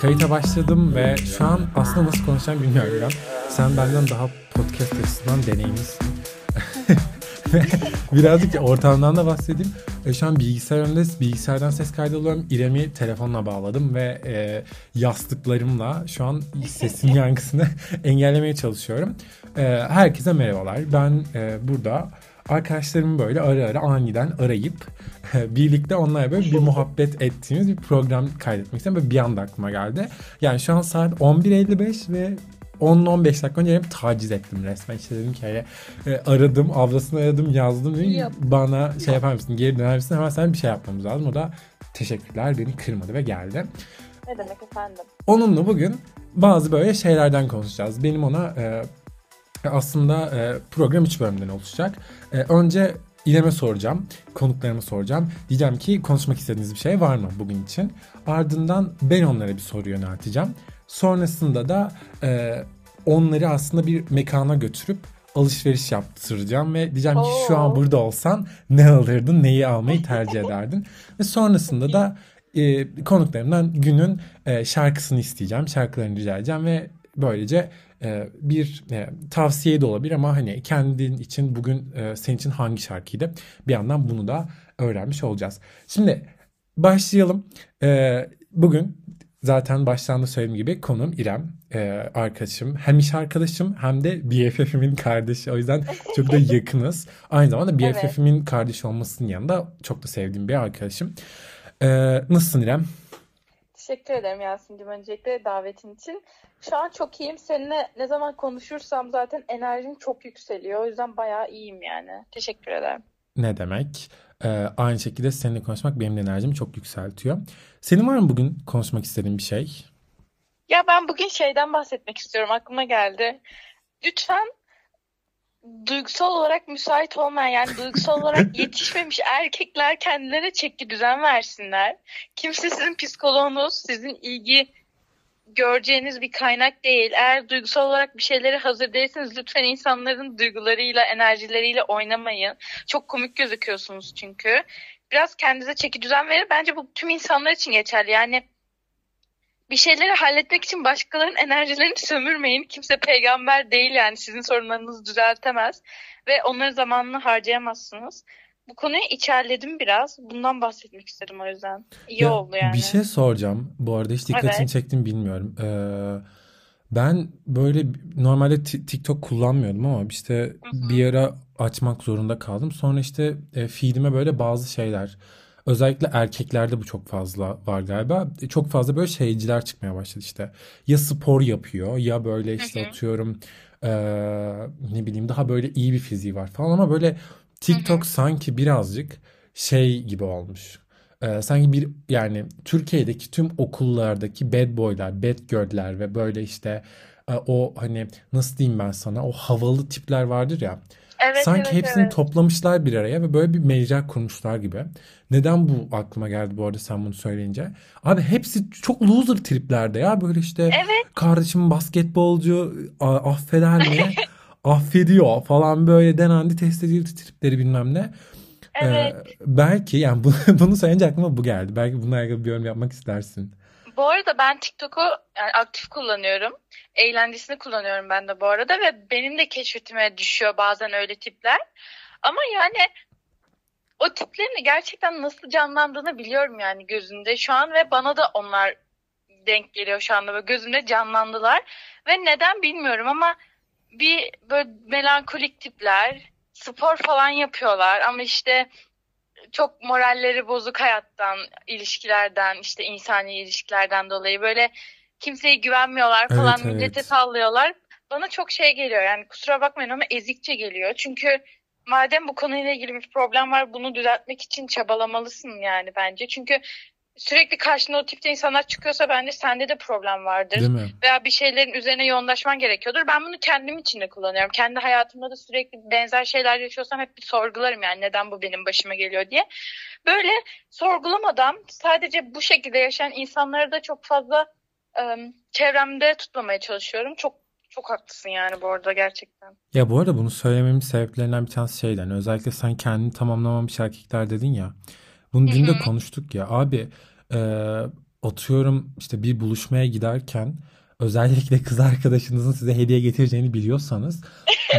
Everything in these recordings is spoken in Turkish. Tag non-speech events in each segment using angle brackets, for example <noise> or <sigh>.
kayıta başladım ve şu an aslında nasıl konuşacağım bilmiyorum İrem. Sen benden daha podcast açısından deneyimlisin. <laughs> Birazcık ortamdan da bahsedeyim. E, şu an bilgisayar önünde bilgisayardan ses kaydalıyorum. İrem'i telefonla bağladım ve e, yastıklarımla şu an sesin <laughs> yankısını <laughs> engellemeye çalışıyorum. E, herkese merhabalar. Ben e, burada arkadaşlarımı böyle ara ara aniden arayıp <laughs> birlikte onlarla böyle bir muhabbet ettiğimiz bir program kaydetmek istedim. Böyle bir anda aklıma geldi. Yani şu an saat 11.55 ve 10-15 dakika önce benim taciz ettim resmen. İşte dedim ki hani, aradım, ablasını aradım, yazdım. Dedim, Yap. bana şey yapar mısın, geri döner misin? Hemen sen bir şey yapmamız lazım. O da teşekkürler beni kırmadı ve geldi. Ne demek efendim? Onunla bugün bazı böyle şeylerden konuşacağız. Benim ona e, aslında e, program 3 bölümden oluşacak. E, önce İrem'e soracağım, konuklarıma soracağım. Diyeceğim ki konuşmak istediğiniz bir şey var mı bugün için? Ardından ben onlara bir soru yönelteceğim. Sonrasında da e, onları aslında bir mekana götürüp alışveriş yaptıracağım ve diyeceğim ki şu an burada olsan ne alırdın, neyi almayı tercih ederdin? ve sonrasında da e, konuklarımdan günün e, şarkısını isteyeceğim, şarkılarını rica edeceğim ve böylece e, bir e, tavsiye de olabilir ama hani kendin için bugün e, senin için hangi şarkıydı? Bir yandan bunu da öğrenmiş olacağız. Şimdi başlayalım. E, bugün zaten baştan da söylediğim gibi konuğum İrem. E, arkadaşım. Hem iş arkadaşım hem de BFF'imin kardeşi. O yüzden çok da yakınız. Aynı zamanda Evet. BFF'imin kardeşi olmasının yanında çok da sevdiğim bir arkadaşım. E, nasılsın İrem? Teşekkür ederim Yasin'cim öncelikle davetin için. Şu an çok iyiyim. Seninle ne zaman konuşursam zaten enerjim çok yükseliyor. O yüzden bayağı iyiyim yani. Teşekkür ederim. Ne demek? Ee, aynı şekilde seninle konuşmak benim de enerjimi çok yükseltiyor. Senin var mı bugün konuşmak istediğin bir şey? Ya ben bugün şeyden bahsetmek istiyorum. Aklıma geldi. Lütfen duygusal olarak müsait olmayan yani duygusal olarak <laughs> yetişmemiş erkekler kendilerine çeki düzen versinler. Kimse sizin psikoloğunuz, sizin ilgi göreceğiniz bir kaynak değil. Eğer duygusal olarak bir şeylere hazır değilseniz lütfen insanların duygularıyla, enerjileriyle oynamayın. Çok komik gözüküyorsunuz çünkü. Biraz kendinize çeki düzen verin. Bence bu tüm insanlar için geçerli. Yani bir şeyleri halletmek için başkalarının enerjilerini sömürmeyin. Kimse peygamber değil yani sizin sorunlarınızı düzeltemez ve onların zamanını harcayamazsınız. Bu konuyu içerledim biraz. Bundan bahsetmek istedim o yüzden. İyi Ya oldu yani. bir şey soracağım. Bu arada hiç dikkatini Evet. çektim bilmiyorum. Ee, ben böyle normalde Ti- TikTok kullanmıyordum ama işte Hı hı. bir ara açmak zorunda kaldım. Sonra işte e, feedime böyle bazı şeyler özellikle erkeklerde bu çok fazla var galiba. E, Çok fazla böyle şeyciler çıkmaya başladı işte. Ya spor yapıyor ya böyle işte atıyorum e, ne bileyim daha böyle iyi bir fiziği var falan ama böyle. TikTok sanki birazcık şey gibi olmuş. Ee, sanki bir yani Türkiye'deki tüm okullardaki bad boylar, bad girl'ler ve böyle işte e, o hani nasıl diyeyim ben sana o havalı tipler vardır ya. Evet Sanki evet hepsini evet. toplamışlar bir araya ve böyle bir mecra kurmuşlar gibi. Neden bu aklıma geldi bu arada sen bunu söyleyince? Abi hepsi çok loser triplerde ya böyle işte Evet. kardeşim basketbolcu affeder mi? <laughs> Affediyor falan böyle denendi test edildi tripleri bilmem ne. Ee, Evet. belki yani <laughs> bunu, bunu sayınca aklıma bu geldi. Belki bununla ilgili bir yorum yapmak istersin. Bu arada ben TikTok'u yani aktif kullanıyorum. Eğlencesini kullanıyorum ben de bu arada ve benim de keşfetime düşüyor bazen öyle tipler. Ama yani o tiplerin gerçekten nasıl canlandığını biliyorum yani gözünde şu an ve bana da onlar denk geliyor şu anda böyle gözümde canlandılar ve neden bilmiyorum ama bir böyle melankolik tipler spor falan yapıyorlar ama işte çok moralleri bozuk hayattan, ilişkilerden, işte insani ilişkilerden dolayı böyle kimseye güvenmiyorlar falan, Evet millete evet. sallıyorlar. Bana çok şey geliyor yani kusura bakmayın ama ezikçe geliyor. Çünkü madem bu konuyla ilgili bir problem var bunu düzeltmek için çabalamalısın yani bence. Çünkü sürekli karşına o tipte insanlar çıkıyorsa bence sende de problem vardır Değil mi? veya bir şeylerin üzerine yoğunlaşman gerekiyordur. Ben bunu kendim için de kullanıyorum. Kendi hayatımda da sürekli benzer şeyler yaşıyorsam hep bir sorgularım yani neden bu benim başıma geliyor diye. Böyle sorgulamadan sadece bu şekilde yaşayan insanları da çok fazla ım, çevremde tutmamaya çalışıyorum. Çok çok haklısın yani bu arada gerçekten. Ya bu arada bunu söylememin sebeplerinden bir tanesi şeyden. Özellikle sen kendini tamamlamamış erkekler dedin ya. Bunu dün de konuştuk ya. Abi e, atıyorum işte bir buluşmaya giderken özellikle kız arkadaşınızın size hediye getireceğini biliyorsanız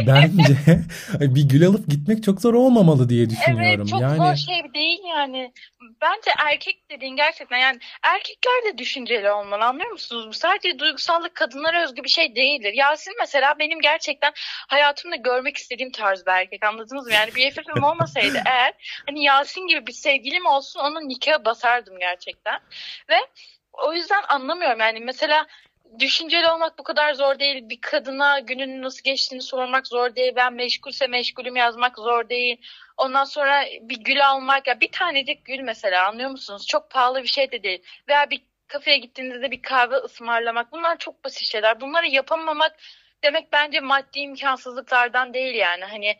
bence <laughs> <laughs> bir gül alıp gitmek çok zor olmamalı diye düşünüyorum. Evet çok Yani zor şey değil yani. Bence erkek dediğin gerçekten yani erkekler de düşünceli olmalı anlıyor musunuz? Bu sadece duygusallık kadınlara özgü bir şey değildir. Yasin mesela benim gerçekten hayatımda görmek istediğim tarz bir erkek anladınız mı? Yani bir FF'im olmasaydı eğer hani Yasin gibi bir sevgilim olsun onun nikahı basardım gerçekten. Ve o yüzden anlamıyorum yani mesela düşünceli olmak bu kadar zor değil. Bir kadına gününün nasıl geçtiğini sormak zor değil. Ben meşgulse meşgulüm yazmak zor değil. Ondan sonra bir gül almak ya bir tanecik gül mesela anlıyor musunuz? Çok pahalı bir şey de değil. Veya bir kafeye gittiğinizde bir kahve ısmarlamak. Bunlar çok basit şeyler. Bunları yapamamak demek bence maddi imkansızlıklardan değil yani. Hani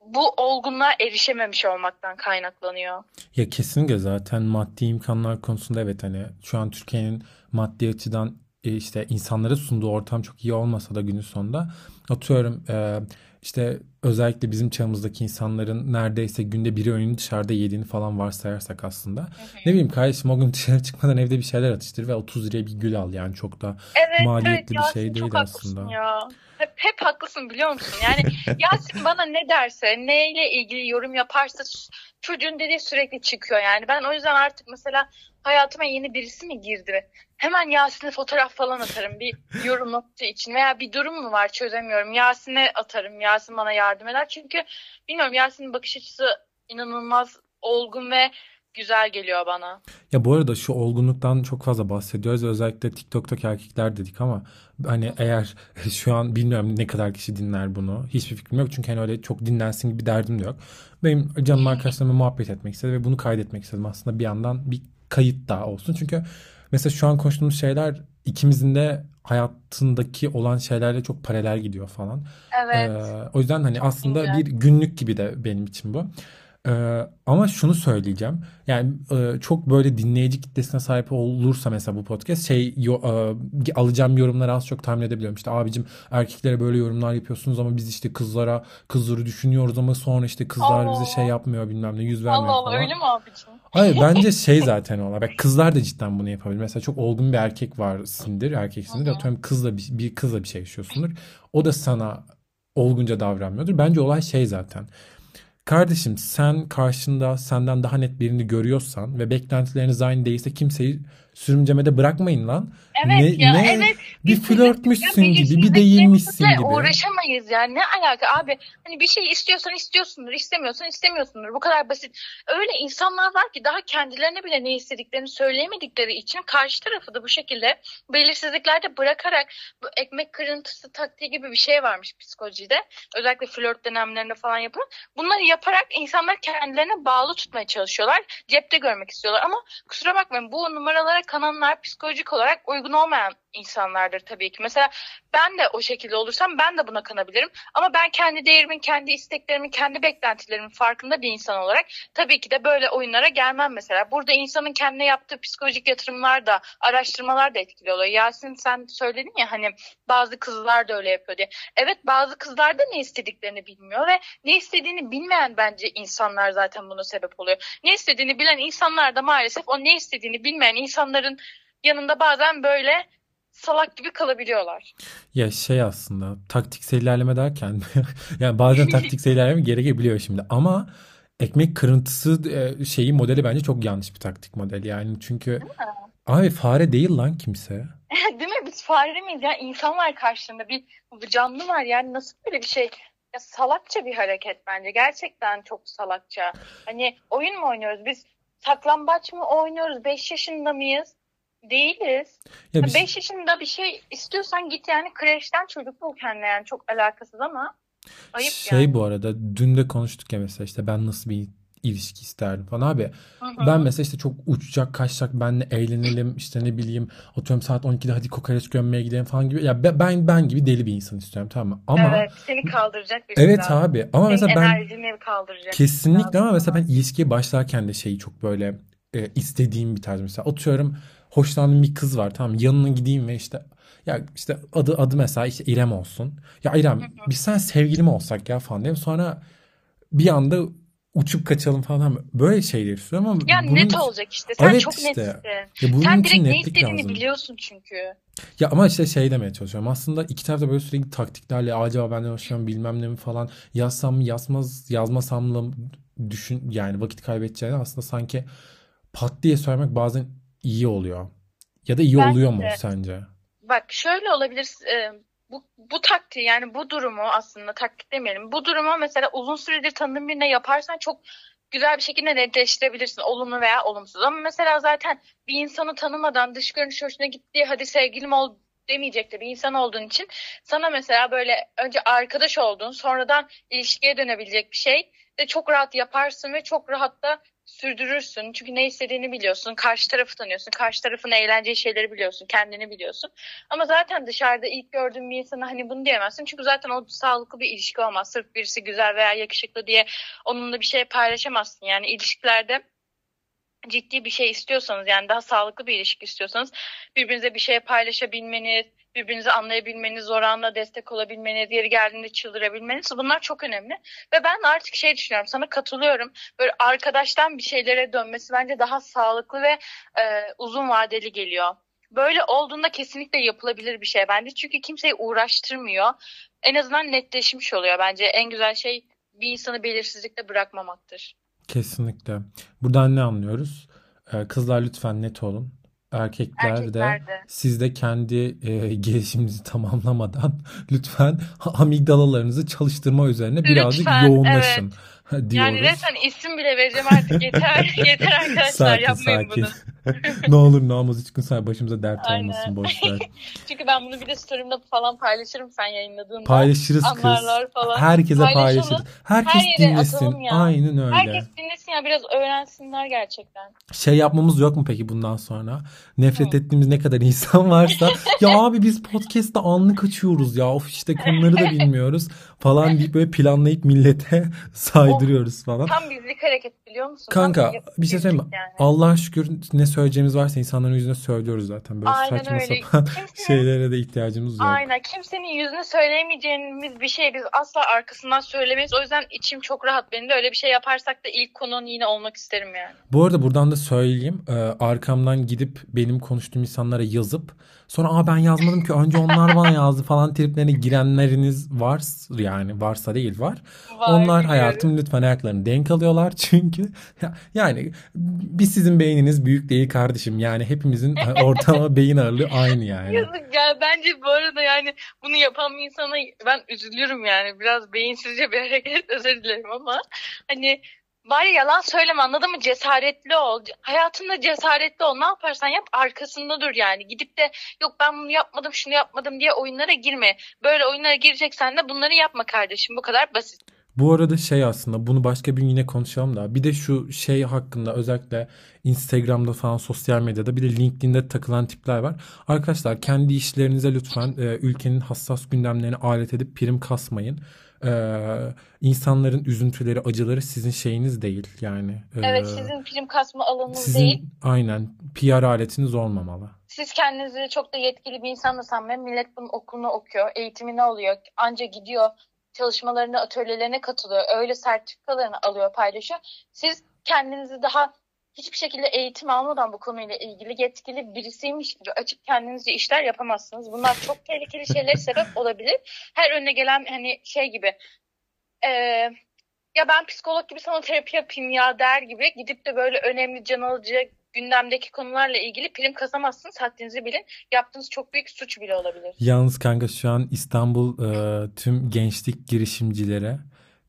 bu olgunluğa erişememiş olmaktan kaynaklanıyor. ya kesinlikle zaten maddi imkanlar konusunda evet hani şu an Türkiye'nin maddi açıdan işte insanlara sunduğu ortam çok iyi olmasa da günün sonunda atıyorum e, işte özellikle bizim çağımızdaki insanların neredeyse günde bir öğünü dışarıda yediğini falan varsayarsak aslında. Ne bileyim kardeşim o gün dışarı çıkmadan evde bir şeyler atıştır ve 30 liraya bir gül al yani çok da Evet maliyetli bir Yasin şey değil aslında. ya. Hep, hep haklısın biliyor musun? Yani <laughs> Yasin bana ne derse, neyle ilgili yorum yaparsa çocuğun dediği sürekli çıkıyor yani. Ben o yüzden artık mesela hayatıma yeni birisi mi girdi? Hemen Yasin'e fotoğraf falan atarım bir yorum için veya bir durum mu var çözemiyorum. Yasin'e atarım. Yasin bana yardım eder. Çünkü bilmiyorum Yasin'in bakış açısı inanılmaz olgun ve güzel geliyor bana. Ya bu arada şu olgunluktan çok fazla bahsediyoruz. Özellikle TikTok'taki erkekler dedik ama hani eğer <laughs> şu an bilmiyorum ne kadar kişi dinler bunu. Hiçbir fikrim yok. Çünkü hani öyle çok dinlensin gibi derdim de yok. Benim canım arkadaşlarımla muhabbet etmek istedim ve bunu kaydetmek istedim. Aslında bir yandan bir kayıt daha olsun. Çünkü mesela şu an konuştuğumuz şeyler ikimizin de hayatındaki olan şeylerle çok paralel gidiyor falan. Ee, Evet. o yüzden hani aslında güzel. bir günlük gibi de benim için bu. Ee, ama şunu söyleyeceğim. Yani e, çok böyle dinleyici kitlesine sahip olursa mesela bu podcast şey yo- e, alacağım yorumları az çok tahmin edebiliyorum. İşte abicim erkeklere böyle yorumlar yapıyorsunuz ama biz işte kızlara kızları düşünüyoruz ama sonra işte kızlar bize şey Allah yapmıyor bilmem ne yüz Allah vermiyor Allah falan. öyle mi abicim? Hayır bence <laughs> şey zaten olay. Bak kızlar da cidden bunu yapabilir. Mesela çok olgun bir erkek varsindir, Hı erkeksindir. Atıyorum kızla bir, bir kızla bir şey yaşıyorsundur. O da sana olgunca davranmıyordur. Bence olay şey zaten. Kardeşim sen karşında senden daha net birini görüyorsan ve beklentileriniz aynı değilse kimseyi sürümcemede bırakmayın lan. Evet Ne ya ne? evet. Bir flörtmüşsün gibi, bir değilmişsin gibi. uğraşamayız yani ne alaka abi? Hani bir şey istiyorsan istiyorsundur istemiyorsan istemiyorsundur. Bu kadar basit. Öyle insanlar var ki daha kendilerine bile ne istediklerini söyleyemedikleri için karşı tarafı da bu şekilde belirsizliklerde bırakarak bu ekmek kırıntısı taktiği gibi bir şey varmış psikolojide. Özellikle flört dönemlerinde falan yapılan. Bunları yaparak insanlar kendilerine bağlı tutmaya çalışıyorlar. Cepte görmek istiyorlar ama kusura bakmayın bu numaralara kananlar psikolojik olarak uygun olmayan insanlardır tabii ki. Mesela ben de o şekilde olursam ben de buna kanabilirim. Ama ben kendi değerimin, kendi isteklerimin, kendi beklentilerimin farkında bir insan olarak tabii ki de böyle oyunlara gelmem mesela. Burada insanın kendine yaptığı psikolojik yatırımlar da, araştırmalar da etkili oluyor. Yasin sen söyledin ya hani bazı kızlar da öyle yapıyor diye. Evet bazı kızlar da ne istediklerini bilmiyor ve ne istediğini bilmeyen bence insanlar zaten buna sebep oluyor. Ne istediğini bilen insanlar da maalesef o ne istediğini bilmeyen insanların yanında bazen böyle salak gibi kalabiliyorlar. Ya şey aslında taktiksel ilerleme derken <laughs> yani bazen <laughs> taktiksel ilerleme gerekebiliyor şimdi ama ekmek kırıntısı e, şeyi modeli bence çok yanlış bir taktik model yani çünkü abi fare değil lan kimse. <laughs> Değil mi? Biz fare miyiz ya? İnsan var karşında. Bir canlı var yani nasıl böyle bir şey? Ya salakça bir hareket bence. Gerçekten çok salakça. Hani oyun mu oynuyoruz? Biz saklambaç mı oynuyoruz? 5 yaşında mıyız? Değiliz. Ya bir 5 yaşında bir şey istiyorsan git yani kreşten çocuk bul kendine yani çok alakasız ama ayıp şey yani. bu arada dün de konuştuk ya mesela işte ben nasıl bir ilişki isterdim falan abi. Hı Ben mesela işte çok uçacak kaçacak benle eğlenelim işte ne bileyim atıyorum saat 12'de hadi kokoreç gömmeye gidelim falan gibi. Ya be- ben ben gibi deli bir insan istiyorum tamam mı? Ama Evet, seni kaldıracak birisi evet lazım. abi ama Senin mesela ben enerjini kaldıracak Kesinlikle ama mesela ben ilişkiye başlarken de şeyi çok böyle e, istediğim bir tarz mesela atıyorum hoşlandığım bir kız var tamam yanına gideyim ve işte ya işte adı adı mesela işte İrem olsun. Ya İrem biz sen sevgili mi olsak ya falan diyeyim. Sonra bir anda uçup kaçalım falan böyle şeyler istiyorum ama Ya bunun net olacak işte. Sen Evet çok işte. netsin. ya bunun Sen direkt ne istediğini lazım. biliyorsun çünkü. Ya ama işte şey demeye çalışıyorum. Aslında iki tarafta böyle sürekli taktiklerle acaba benden hoşlanıyorum bilmem ne mi falan yazsam mı yazmaz yazmasam mı düşün yani vakit kaybedeceğini aslında sanki pat diye söylemek bazen iyi oluyor. Ya da iyi Bence oluyor mu sence? Bak şöyle olabilir. e, bu, bu taktiği yani bu durumu aslında taktik demeyelim. Bu durumu mesela uzun süredir tanıdığın birine yaparsan çok güzel bir şekilde netleştirebilirsin. Olumlu veya olumsuz. Ama mesela zaten bir insanı tanımadan dış görünüş hoşuna gitti hadi sevgilim ol demeyecek de bir insan olduğun için sana mesela böyle önce arkadaş olduğun sonradan ilişkiye dönebilecek bir şey de çok rahat yaparsın ve çok rahat da sürdürürsün. Çünkü ne istediğini biliyorsun. Karşı tarafı tanıyorsun. Karşı tarafın eğlenceli şeyleri biliyorsun. Kendini biliyorsun. Ama zaten dışarıda ilk gördüğün bir insana hani bunu diyemezsin. Çünkü zaten o sağlıklı bir ilişki olmaz. Sırf birisi güzel veya yakışıklı diye onunla bir şey paylaşamazsın. Yani ilişkilerde ciddi bir şey istiyorsanız yani daha sağlıklı bir ilişki istiyorsanız birbirinize bir şey paylaşabilmeniz, birbirinizi anlayabilmeniz, zor anda destek olabilmeniz, yeri geldiğinde çıldırabilmeniz bunlar çok önemli. Ve ben artık şey düşünüyorum sana katılıyorum. Böyle arkadaştan bir şeylere dönmesi bence daha sağlıklı ve e, uzun vadeli geliyor. Böyle olduğunda kesinlikle yapılabilir bir şey bence. Çünkü kimseyi uğraştırmıyor. En azından netleşmiş oluyor bence. En güzel şey bir insanı belirsizlikte bırakmamaktır. Kesinlikle. Buradan ne anlıyoruz? Ee, kızlar lütfen net olun. Erkekler de Erkekler de. siz de kendi e, <laughs> gelişiminizi tamamlamadan <laughs> lütfen amigdalalarınızı çalıştırma üzerine birazcık Lütfen, yoğunlaşın <laughs> Yani diyoruz. resmen isim bile vereceğim artık yeter. yeter arkadaşlar Sakin yapmayın sakin. bunu. <laughs> Ne olur namus hiç kimse başımıza dert Aynen. olmasın boş ver. <laughs> Çünkü ben bunu bir de story'imde falan paylaşırım sen yayınladığında. Paylaşırız kız. Falan. Herkese Paylaşalım. paylaşırız. Herkes Her yere dinlesin. ya. Aynen öyle. Herkes dinlesin ya biraz öğrensinler gerçekten. Şey yapmamız yok mu peki bundan sonra? Nefret ettiğimiz ne kadar insan <laughs> varsa ya abi biz podcast'ta anlık açıyoruz ya of işte konuları da bilmiyoruz falan deyip böyle planlayıp millete saydırıyoruz falan. Tam bizlik hareket biliyor musun? Kanka bir şey söyleyeyim mi? yani. Allah'a şükür ne söyleyeceğimiz varsa insanların yüzüne söylüyoruz zaten. Böyle Aynen saçma öyle. sapan <laughs> Kimsenin- şeylere de ihtiyacımız yok. Aynen. Kimsenin yüzüne söyleyemeyeceğimiz bir şey biz asla arkasından söylemeyiz. O yüzden içim çok rahat benim de. Öyle bir şey yaparsak da ilk konun yine olmak isterim yani. Bu arada buradan da söyleyeyim. Ee, arkamdan gidip benim konuştuğum insanlara yazıp sonra aa ben yazmadım ki önce onlar bana yazdı falan triplerine girenleriniz var yani varsa değil var. Var, Onlar biliyorum. hayatım lütfen ayaklarını denk alıyorlar <laughs> çünkü ya- yani biz sizin beyniniz büyük değil kardeşim. Yani hepimizin <laughs> ortalama beyin ağırlığı aynı yani. Yazık ya bence bu arada yani bunu yapan bir insana ben üzülüyorum yani biraz beyinsizce bir hareket <laughs> özür dilerim ama hani bari yalan söyleme anladın mı? Cesaretli ol. Hayatında cesaretli ol. Ne yaparsan yap arkasında dur yani. Gidip de yok ben bunu yapmadım şunu yapmadım diye oyunlara girme. Böyle oyunlara gireceksen de bunları yapma kardeşim. Bu kadar basit. Bu arada şey aslında bunu başka bir gün yine konuşalım da. Bir de şu şey hakkında özellikle Instagram'da falan sosyal medyada bir de LinkedIn'de takılan tipler var. Arkadaşlar kendi işlerinize lütfen e, ülkenin hassas gündemlerine alet edip prim kasmayın. E, insanların üzüntüleri, acıları sizin şeyiniz değil yani. E, Evet sizin prim kasma alanınız sizin değil. aynen PR aletiniz olmamalı. Siz kendinizi çok da yetkili bir insan da sanmayın. Millet bunun okulunu okuyor, eğitimini alıyor, anca gidiyor, çalışmalarına, atölyelerine katılıyor, öyle sertifikalarını alıyor, paylaşıyor. Siz kendinizi daha hiçbir şekilde eğitim almadan bu konuyla ilgili yetkili birisiymiş gibi açıp kendinizce işler yapamazsınız. Bunlar çok tehlikeli şeyler sebep olabilir. Her önüne gelen hani şey gibi eee, ya ben psikolog gibi sana terapi yapayım ya der gibi gidip de böyle önemli can alıcı gündemdeki konularla ilgili prim kazamazsınız. Haddinizi bilin. Yaptığınız çok büyük suç bile olabilir. Yalnız kanka şu an İstanbul e, tüm gençlik girişimcilere,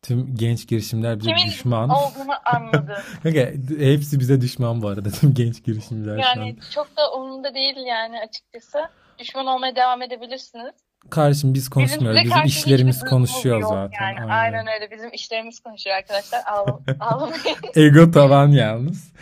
tüm genç girişimler bize Kimin düşman. olduğunu anladım. <laughs> Kanka hepsi bize düşman bu arada <laughs> tüm genç girişimciler şu Yani an. çok da umurumda değil yani açıkçası. Düşman olmaya devam edebilirsiniz. Kardeşim biz Bizim konuşmuyoruz. Bizim karşı işlerimiz konuşuyor zaten. Yani. Aynen. Aynen öyle. Bizim işlerimiz konuşuyor arkadaşlar. Ağlam <laughs> ağlamayın. Ego tavan yalnız.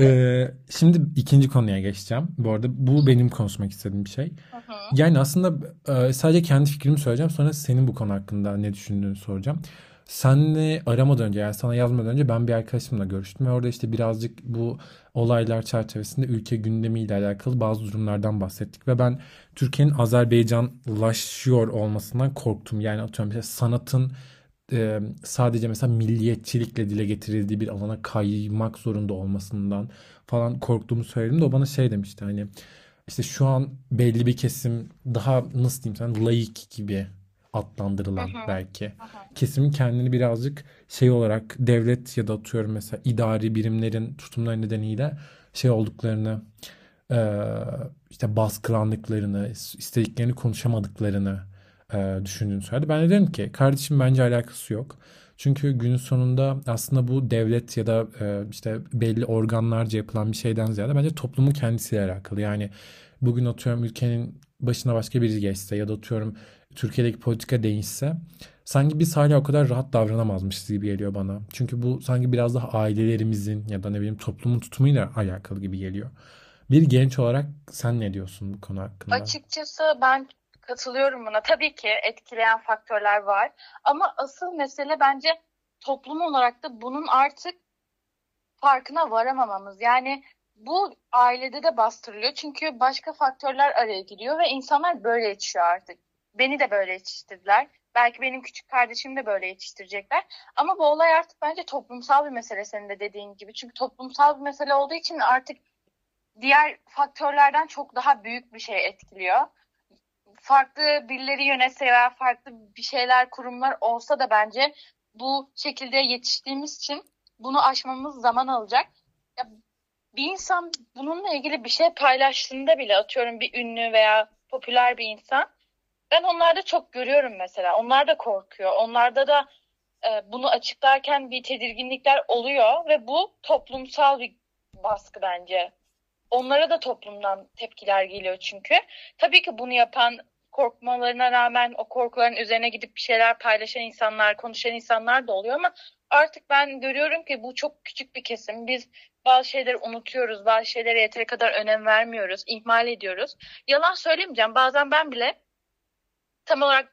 Ee, şimdi ikinci konuya geçeceğim. Bu arada bu benim konuşmak istediğim bir şey. Hı hı. Yani aslında e, sadece kendi fikrimi söyleyeceğim. Sonra senin bu konu hakkında ne düşündüğünü soracağım. Senle aramadan önce yani sana yazmadan önce ben bir arkadaşımla görüştüm. Ve orada işte birazcık bu olaylar çerçevesinde ülke gündemiyle alakalı bazı durumlardan bahsettik. Ve ben Türkiye'nin Azerbaycanlaşıyor olmasından korktum. Yani atıyorum işte sanatın e, sadece mesela milliyetçilikle dile getirildiği bir alana kaymak zorunda olmasından falan korktuğumu söyledim de o bana şey demişti hani işte şu an belli bir kesim daha nasıl diyeyim sen laik gibi adlandırılan hı. belki hı. kesimin kendini birazcık şey olarak devlet ya da atıyorum mesela idari birimlerin tutumları nedeniyle şey olduklarını e, işte baskılandıklarını istediklerini konuşamadıklarını e, düşündüğünü söyledi. Ben de dedim ki kardeşim bence alakası yok. Çünkü günün sonunda aslında bu devlet ya da e, işte belli organlarca yapılan bir şeyden ziyade bence toplumun kendisiyle alakalı. Yani bugün atıyorum ülkenin başına başka biri geçse ya da atıyorum Türkiye'deki politika değişse sanki biz hala o kadar rahat davranamazmışız gibi geliyor bana. Çünkü bu sanki biraz daha ailelerimizin ya da ne bileyim toplumun tutumuyla alakalı gibi geliyor. Bir genç olarak sen ne diyorsun bu konu hakkında? Açıkçası ben katılıyorum buna. Tabii ki etkileyen faktörler var. Ama asıl mesele bence toplum olarak da bunun artık farkına varamamamız. Yani bu ailede de bastırılıyor. Çünkü başka faktörler araya giriyor ve insanlar böyle yetişiyor artık. Beni de böyle yetiştirdiler. Belki benim küçük kardeşimi de böyle yetiştirecekler. Ama bu olay artık bence toplumsal bir mesele senin de dediğin gibi. Çünkü toplumsal bir mesele olduğu için artık diğer faktörlerden çok daha büyük bir şey etkiliyor. Farklı birileri yönetse veya farklı bir şeyler, kurumlar olsa da bence bu şekilde yetiştiğimiz için bunu aşmamız zaman alacak. Ya bir insan bununla ilgili bir şey paylaştığında bile atıyorum bir ünlü veya popüler bir insan ben onlarda çok görüyorum mesela. Onlar da korkuyor. Onlarda da e, bunu açıklarken bir tedirginlikler oluyor ve bu toplumsal bir baskı bence. Onlara da toplumdan tepkiler geliyor çünkü. Tabii ki bunu yapan korkmalarına rağmen o korkuların üzerine gidip bir şeyler paylaşan insanlar, konuşan insanlar da oluyor ama artık ben görüyorum ki bu çok küçük bir kesim. Biz bazı şeyleri unutuyoruz, bazı şeylere yeteri kadar önem vermiyoruz, ihmal ediyoruz. Yalan söylemeyeceğim. Bazen ben bile tam olarak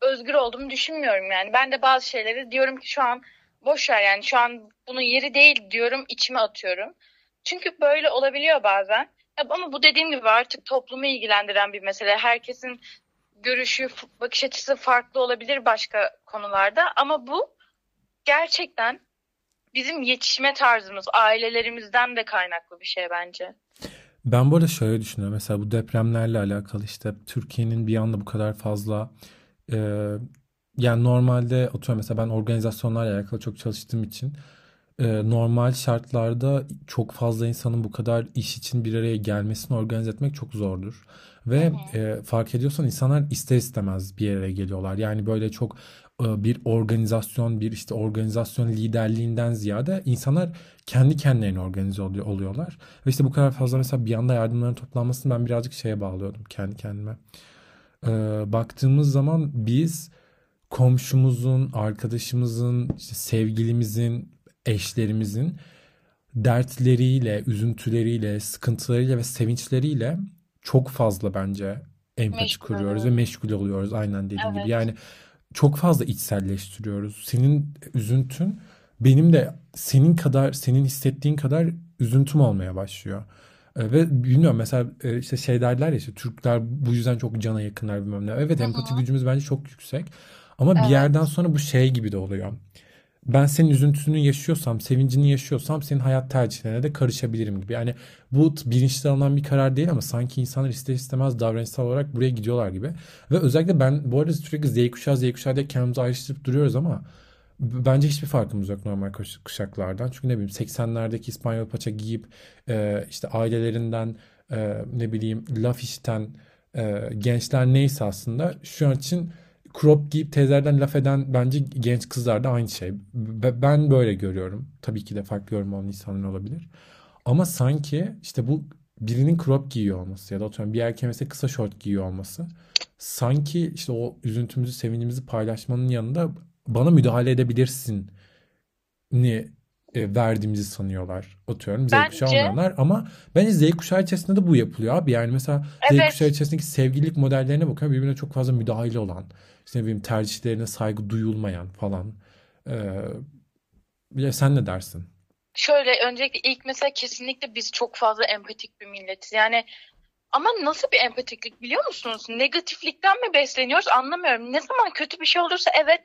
özgür olduğumu düşünmüyorum yani. Ben de bazı şeyleri diyorum ki şu an boş ver yani şu an bunun yeri değil diyorum içime atıyorum. Çünkü böyle olabiliyor bazen. Ama bu dediğim gibi artık toplumu ilgilendiren bir mesele. Herkesin görüşü, bakış açısı farklı olabilir başka konularda ama bu gerçekten bizim yetişme tarzımız, ailelerimizden de kaynaklı bir şey bence. Ben bu arada şöyle düşünüyorum. Mesela bu depremlerle alakalı işte Türkiye'nin bir anda bu kadar fazla e, yani normalde atıyorum mesela ben organizasyonlarla alakalı çok çalıştığım için e, normal şartlarda çok fazla insanın bu kadar iş için bir araya gelmesini organize etmek çok zordur. Ve e, fark ediyorsan insanlar ister istemez bir araya geliyorlar. Yani böyle çok bir organizasyon, bir işte organizasyon liderliğinden ziyade insanlar kendi kendilerine organize oluyor, oluyorlar. Ve işte bu kadar fazla mesela bir anda yardımların toplanmasını ben birazcık şeye bağlıyordum kendi kendime. E, baktığımız zaman biz komşumuzun, arkadaşımızın, işte sevgilimizin, eşlerimizin dertleriyle, üzüntüleriyle, sıkıntılarıyla ve sevinçleriyle çok fazla bence empati Meşgul kuruyoruz ve meşgul oluyoruz aynen dediğim gibi. Evet. Yani çok fazla içselleştiriyoruz. Senin üzüntün benim de senin kadar, senin hissettiğin kadar üzüntüm olmaya başlıyor. E, Ve bilmiyorum mesela e, işte şey derler ya işte Türkler bu yüzden çok cana yakınlar bilmem ne. Evet empati gücümüz bence çok yüksek. Ama bir yerden Evet. sonra bu şey gibi de oluyor. Ben senin üzüntünü yaşıyorsam, sevincini yaşıyorsam senin hayat tercihlerine de karışabilirim gibi. Yani bu bilinçli alınan bir karar değil ama sanki insanlar ister istemez davranışsal olarak buraya gidiyorlar gibi. Ve özellikle ben bu arada sürekli Z kuşağı Z kuşağı diye kendimizi ayrıştırıp duruyoruz ama bence hiçbir farkımız yok normal kuş- kuşaklardan. Çünkü ne bileyim 80'lerdeki İspanyol paça giyip e, işte ailelerinden e, ne bileyim laf işiten e, gençler neyse aslında şu an için crop giyip teyzelerden laf eden bence genç kızlar da aynı şey. Be- Ben böyle görüyorum. Tabii ki de farklı yorum olan insanlar olabilir. Ama sanki işte bu birinin crop giyiyor olması ya da atıyorum bir erkeğin mesela kısa şort giyiyor olması sanki işte o üzüntümüzü, sevincimizi paylaşmanın yanında bana müdahale edebilirsin ni e, verdiğimizi sanıyorlar. Atıyorum Z kuşağı Bence olmayanlar ama bence Z kuşağı içerisinde de bu yapılıyor abi. Yani mesela Z kuşağı evet. içerisindeki sevgililik modellerine bakıyorum birbirine çok fazla müdahale olan, işte ne bileyim tercihlerine saygı duyulmayan falan. Ee, sen ne dersin? Şöyle öncelikle ilk mesela kesinlikle biz çok fazla empatik bir milletiz. Yani ama nasıl bir empatiklik biliyor musunuz? Negatiflikten mi besleniyoruz anlamıyorum. Ne zaman kötü bir şey olursa evet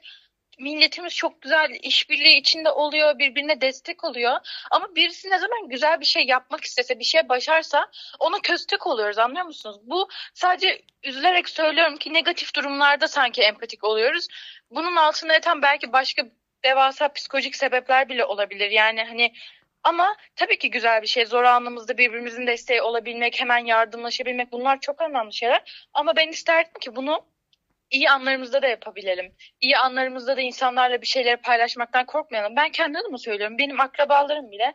milletimiz çok güzel işbirliği içinde oluyor, birbirine destek oluyor. Ama birisi ne zaman güzel bir şey yapmak istese, bir şey başarsa ona köstek oluyoruz anlıyor musunuz? Bu sadece üzülerek söylüyorum ki negatif durumlarda sanki empatik oluyoruz. Bunun altında yatan belki başka devasa psikolojik sebepler bile olabilir. Yani hani ama tabii ki güzel bir şey. Zor anımızda birbirimizin desteği olabilmek, hemen yardımlaşabilmek bunlar çok önemli şeyler. Ama ben isterdim ki bunu iyi anlarımızda da yapabilelim. İyi anlarımızda da insanlarla bir şeyleri paylaşmaktan korkmayalım. Ben kendi adıma söylüyorum. Benim akrabalarım bile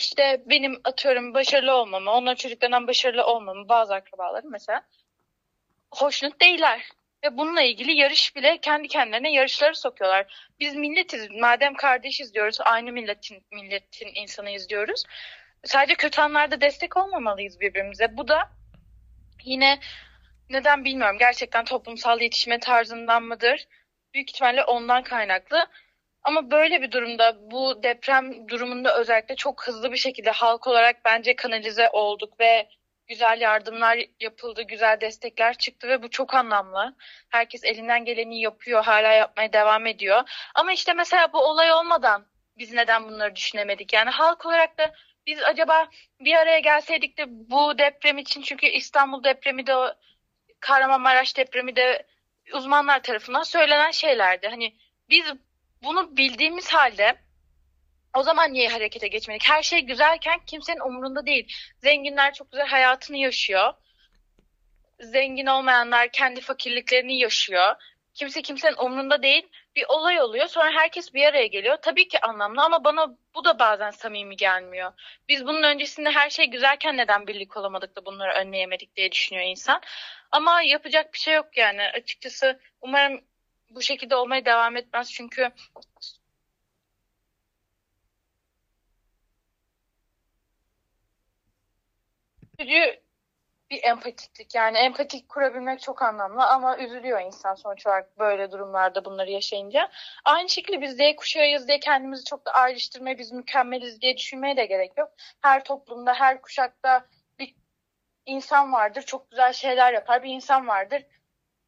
işte benim atıyorum başarılı olmamı, onların çocuklarından başarılı olmamı bazı akrabalarım mesela hoşnut değiller. Ve bununla ilgili yarış bile kendi kendilerine yarışları sokuyorlar. Biz milletiz, madem kardeşiz diyoruz, aynı milletin milletin insanıyız diyoruz. Sadece kötü anlarda destek olmamalıyız birbirimize. Bu da yine neden bilmiyorum. Gerçekten toplumsal yetişme tarzından mıdır? Büyük ihtimalle ondan kaynaklı. Ama böyle bir durumda bu deprem durumunda özellikle çok hızlı bir şekilde halk olarak bence kanalize olduk ve güzel yardımlar yapıldı, güzel destekler çıktı ve bu çok anlamlı. Herkes elinden geleni yapıyor, hala yapmaya devam ediyor. Ama işte mesela bu olay olmadan biz neden bunları düşünemedik? Yani halk olarak da biz acaba bir araya gelseydik de bu deprem için çünkü İstanbul depremi de Kahramanmaraş depremi de uzmanlar tarafından söylenen şeylerdi. Hani biz bunu bildiğimiz halde o zaman niye harekete geçmedik? Her şey güzelken kimsenin umurunda değil. Zenginler çok güzel hayatını yaşıyor. Zengin olmayanlar kendi fakirliklerini yaşıyor. Kimse kimsenin umurunda değil. Bir olay oluyor. Sonra herkes bir araya geliyor. Tabii ki anlamlı ama bana bu da bazen samimi gelmiyor. Biz bunun öncesinde her şey güzelken neden birlik olamadık da bunları önleyemedik diye düşünüyor insan. Ama yapacak bir şey yok yani. Açıkçası umarım bu şekilde olmaya devam etmez. Çünkü üzücü bir empatiklik. Yani empatik kurabilmek çok anlamlı ama üzülüyor insan sonuç olarak böyle durumlarda bunları yaşayınca. Aynı şekilde biz Z kuşağıyız diye kendimizi çok da ayrıştırmaya, biz mükemmeliz diye düşünmeye de gerek yok. Her toplumda, her kuşakta insan vardır. Çok güzel şeyler yapar. Bir insan vardır.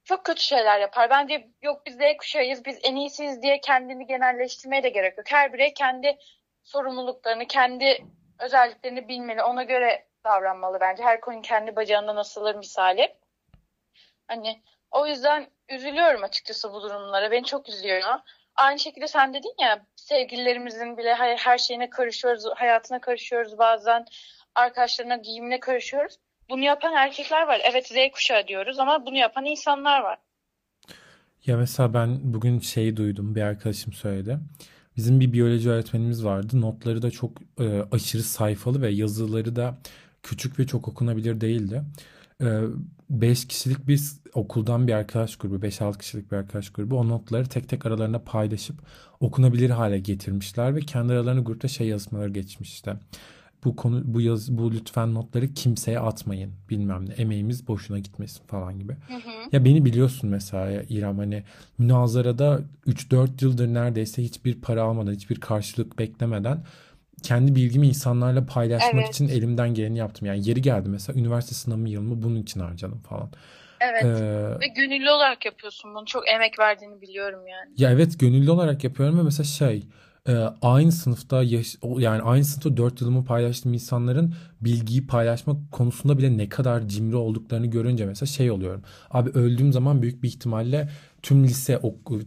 Çok kötü şeyler yapar. Bence yok biz Z kuşağıyız, biz en iyisiyiz diye kendini genelleştirmeye de gerek yok. Her birey kendi sorumluluklarını, kendi özelliklerini bilmeli. Ona göre davranmalı bence. Her koyun kendi bacağından asılır misali. Hani o yüzden üzülüyorum açıkçası bu durumlara. Beni çok üzüyor. Aynı şekilde sen dedin ya sevgililerimizin bile her şeyine karışıyoruz, hayatına karışıyoruz bazen. Arkadaşlarına giyimine karışıyoruz. Bunu yapan erkekler var. Evet Z kuşağı diyoruz ama bunu yapan insanlar var. Ya mesela ben bugün şeyi duydum bir arkadaşım söyledi. Bizim bir biyoloji öğretmenimiz vardı. Notları da çok e, aşırı sayfalı ve yazıları da küçük ve çok okunabilir değildi. 5 ee, kişilik bir okuldan bir arkadaş grubu, 5-6 kişilik bir arkadaş grubu o notları tek tek aralarında paylaşıp okunabilir hale getirmişler ve kendi aralarında grupta şey yazmaları geçmiş işte. Bu konu bu yaz bu lütfen notları kimseye atmayın bilmem ne emeğimiz boşuna gitmesin falan gibi. Hı hı. Ya beni biliyorsun mesela ya İrem hani münazarada 3-4 yıldır neredeyse hiçbir para almadan hiçbir karşılık beklemeden kendi bilgimi insanlarla paylaşmak evet. için elimden geleni yaptım. Yani yeri geldi mesela üniversite sınavı yılımı bunun için harcadım falan. Evet. Ee, ve gönüllü olarak yapıyorsun bunu. Çok emek verdiğini biliyorum yani. Ya evet gönüllü olarak yapıyorum ve mesela şey e, aynı sınıfta yaş, yani aynı sınıfta 4 yılımı paylaştığım insanların bilgiyi paylaşmak konusunda bile ne kadar cimri olduklarını görünce mesela şey oluyorum. Abi öldüğüm zaman büyük bir ihtimalle tüm lise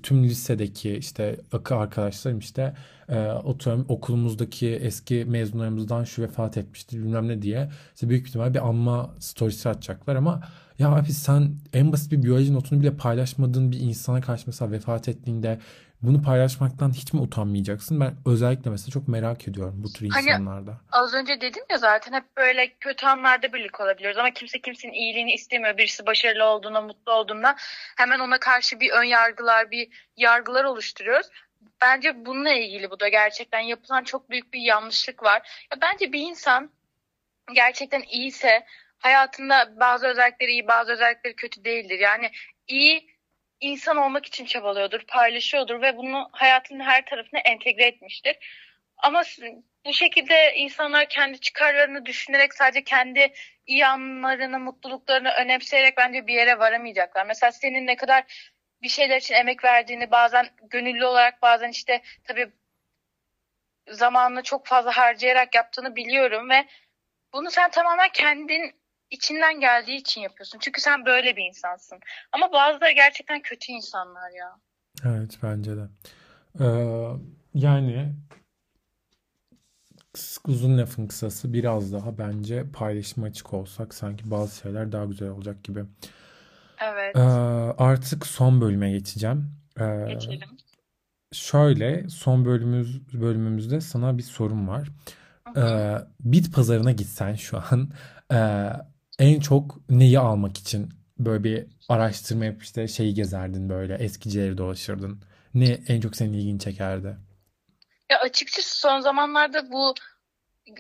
tüm lisedeki işte arkadaşlarım işte e, oturum okulumuzdaki eski mezunlarımızdan şu vefat etmişti bilmem ne diye işte büyük ihtimal bir anma storiesi atacaklar ama ya abi sen en basit bir biyoloji notunu bile paylaşmadığın bir insana karşı mesela vefat ettiğinde bunu paylaşmaktan hiç mi utanmayacaksın? Ben özellikle mesela çok merak ediyorum bu tür hani, insanlarda. Az önce dedim ya zaten hep böyle kötü anlarda birlik olabiliyoruz ama kimse kimsenin iyiliğini istemiyor. Birisi başarılı olduğunda, mutlu olduğunda hemen ona karşı bir ön yargılar, bir yargılar oluşturuyoruz. Bence bununla ilgili bu da gerçekten yapılan çok büyük bir yanlışlık var. Ya bence bir insan gerçekten iyiyse hayatında bazı özellikleri iyi, bazı özellikleri kötü değildir. Yani iyi insan olmak için çabalıyordur, paylaşıyordur ve bunu hayatının her tarafına entegre etmiştir. Ama bu şekilde insanlar kendi çıkarlarını düşünerek sadece kendi iyi anlarını, mutluluklarını önemseyerek bence bir yere varamayacaklar. Mesela senin ne kadar bir şeyler için emek verdiğini bazen gönüllü olarak bazen işte tabii zamanını çok fazla harcayarak yaptığını biliyorum ve bunu sen tamamen kendin içinden geldiği için yapıyorsun. Çünkü sen böyle bir insansın. Ama bazıları gerçekten kötü insanlar ya. Evet bence de. Ee, yani uzun lafın kısası biraz daha bence paylaşıma açık olsak sanki bazı şeyler daha güzel olacak gibi. Evet. Ee, artık son bölüme geçeceğim. Ee, Geçelim. şöyle son bölümümüz bölümümüzde sana bir sorum var. Hı hı. Ee, bit pazarına gitsen şu an e, en çok neyi almak için böyle bir araştırma yapıp işte şeyi gezerdin böyle eskicileri dolaşırdın. Ne en çok senin ilgini çekerdi? Ya açıkçası son zamanlarda bu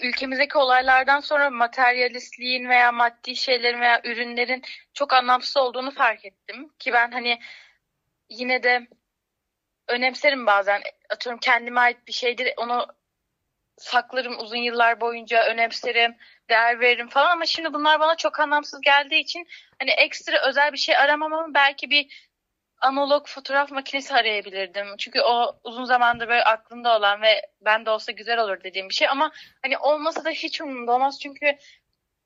ülkemizdeki olaylardan sonra materyalistliğin veya maddi şeylerin veya ürünlerin çok anlamsız olduğunu fark ettim. Ki ben hani yine de önemserim bazen. Atıyorum kendime ait bir şeydir. Onu saklarım uzun yıllar boyunca önemserim, değer veririm falan ama şimdi bunlar bana çok anlamsız geldiği için hani ekstra özel bir şey aramam ama belki bir analog fotoğraf makinesi arayabilirdim. Çünkü o uzun zamandır böyle aklımda olan ve ben de olsa güzel olur dediğim bir şey ama hani olmasa da hiç umurumda olmaz çünkü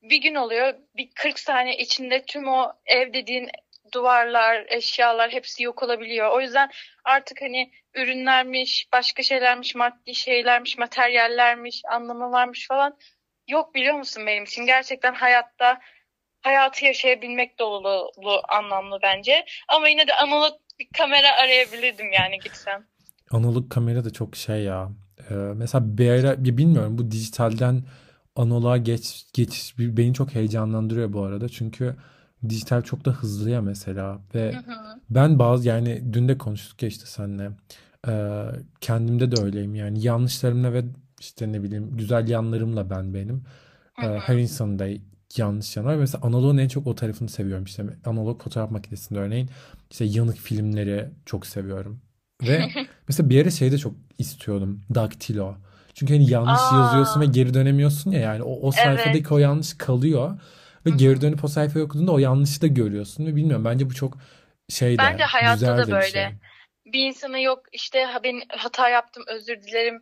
bir gün oluyor bir 40 saniye içinde tüm o ev dediğin duvarlar, eşyalar hepsi yok olabiliyor. O yüzden artık hani ürünlermiş, başka şeylermiş, maddi şeylermiş, materyallermiş, anlamı varmış falan yok biliyor musun benim için? Gerçekten hayatta hayatı yaşayabilmek dolu anlamlı bence. Ama yine de analog bir kamera arayabilirdim yani gitsem. Analog kamera da çok şey ya. Ee, mesela bir ara bir bilmiyorum bu dijitalden analoğa geç geçiş beni çok heyecanlandırıyor bu arada. Çünkü dijital çok da hızlı ya mesela ve Hı hı. ben bazı yani dün de konuştuk ya işte seninle. Ee, kendimde de öyleyim yani yanlışlarımla ve işte ne bileyim güzel yanlarımla ben benim. Hı her insanın da yanlış yanı var. Mesela analogun en çok o tarafını seviyorum işte analog fotoğraf makinesinde örneğin işte yanık filmleri çok seviyorum. Ve <laughs> mesela bir ara şey de çok istiyordum. Daktilo. Çünkü hani yanlış yazıyorsun ve Aa, geri dönemiyorsun ya yani o, o sayfadaki evet. o yanlış kalıyor ve Hı geri dönüp o sayfayı okuduğunda o yanlışı da görüyorsun ve bilmiyorum bence bu çok şey Bence de hayatta güzel da de bir şey. böyle. Bir insana yok işte ben hata yaptım özür dilerim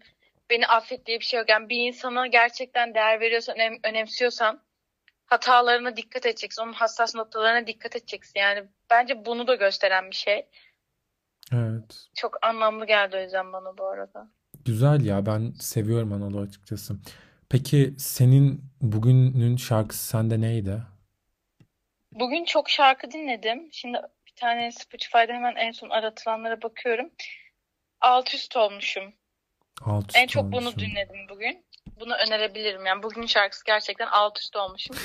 beni affet diye bir şey yok. Yani bir insana gerçekten değer veriyorsan, önem, önemsiyorsan hatalarına dikkat edeceksin. Onun hassas noktalarına dikkat edeceksin. Yani bence bunu da gösteren bir şey. Evet. Çok anlamlı geldi o yüzden bana bu arada. Güzel ya ben seviyorum analogu açıkçası. Peki senin bugünün şarkısı sende neydi? Bugün çok şarkı dinledim. Şimdi bir tane Spotify'da hemen en son aratılanlara bakıyorum. Alt üst olmuşum. Alt En üst çok bunu olmuşum. dinledim bugün. Bunu önerebilirim. Yani bugünün şarkısı gerçekten alt üst olmuşum.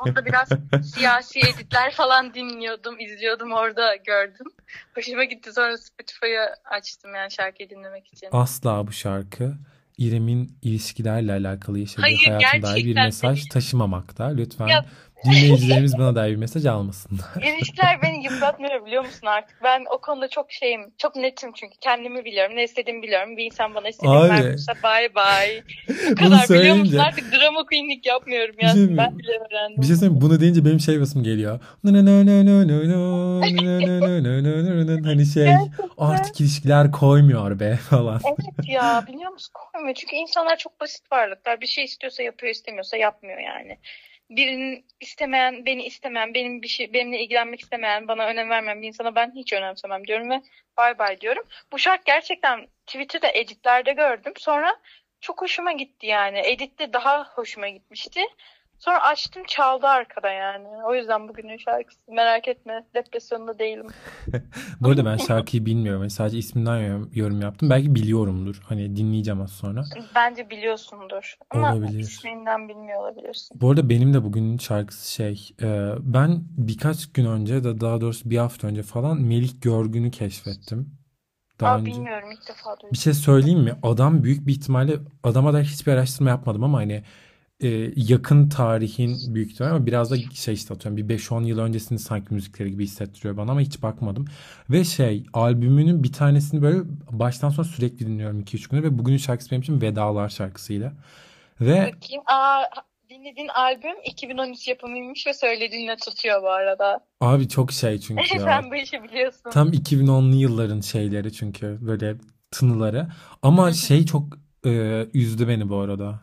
Onda biraz <laughs> siyasi editler falan dinliyordum, izliyordum orada gördüm. Hoşuma gitti. Sonra Spotify'ı açtım yani şarkıyı dinlemek için. Asla bu şarkı İrem'in ilişkilerle alakalı yaşadığı Hayır hayatına dair bir mesaj değil. taşımamakta. Lütfen Ya dinleyicilerimiz bana dair bir mesaj almasınlar. ilişkiler beni yıpratmıyor biliyor musun artık? Ben o konuda çok şeyim. Çok netim çünkü. Kendimi biliyorum. Ne istediğimi biliyorum. Bir insan bana istediğini Abi vermiyorsa bye bye. Bu kadar biliyor musun? söyleyince Artık drama queenlik yapmıyorum bir şey ya. Ben bile Bir öğrendim. şey söyleyeyim? Bunu deyince benim şey basım geliyor. Hani şey artık ilişkiler koymuyor be falan. Evet ya biliyor musun koymuyor. Çünkü insanlar çok basit varlıklar. Bir şey istiyorsa yapıyor, istemiyorsa yapmıyor yani. Birinin istemeyen, beni istemeyen, benim bir şey benimle ilgilenmek istemeyen, bana önem vermeyen bir insana ben hiç önemsemem diyorum ve bay bay diyorum. Bu şarkı gerçekten Twitter'da editlerde gördüm. Sonra çok hoşuma gitti yani. Editte daha hoşuma gitmişti. Sonra açtım çaldı arkada yani. O yüzden bugünün şarkısı. Merak etme. Depresyonda değilim. <laughs> Bu arada ben şarkıyı bilmiyorum. Yani sadece isminden yorum, yaptım. Belki biliyorumdur. Hani dinleyeceğim az sonra. Bence biliyorsundur. Ama Olabilir. isminden bilmiyor olabilirsin. Bu arada benim de bugünün şarkısı şey. e, ben birkaç gün önce de daha doğrusu bir hafta önce falan Melih Görgün'ü keşfettim. Daha Aa önce. bilmiyorum ilk defa Bir duydum. şey söyleyeyim mi? Adam büyük bir ihtimalle adama dair hiçbir araştırma yapmadım ama hani e, yakın tarihin büyük ihtimalle ama biraz da şey işte atıyorum bir 5-10 yıl öncesini sanki müzikleri gibi hissettiriyor bana ama hiç bakmadım. Ve şey albümünün bir tanesini böyle baştan sona sürekli dinliyorum 2-3 gündür ve bugünün şarkısı benim için Vedalar şarkısıyla. Ve Bakayım. Aa dinlediğin albüm 2013 yapımıymış ve söylediğinle tutuyor bu arada. Abi çok şey çünkü <laughs> ya. Sen bu işi biliyorsun. Tam 2010'lu yılların şeyleri çünkü böyle tınıları. Ama şey çok e, üzdü beni bu arada.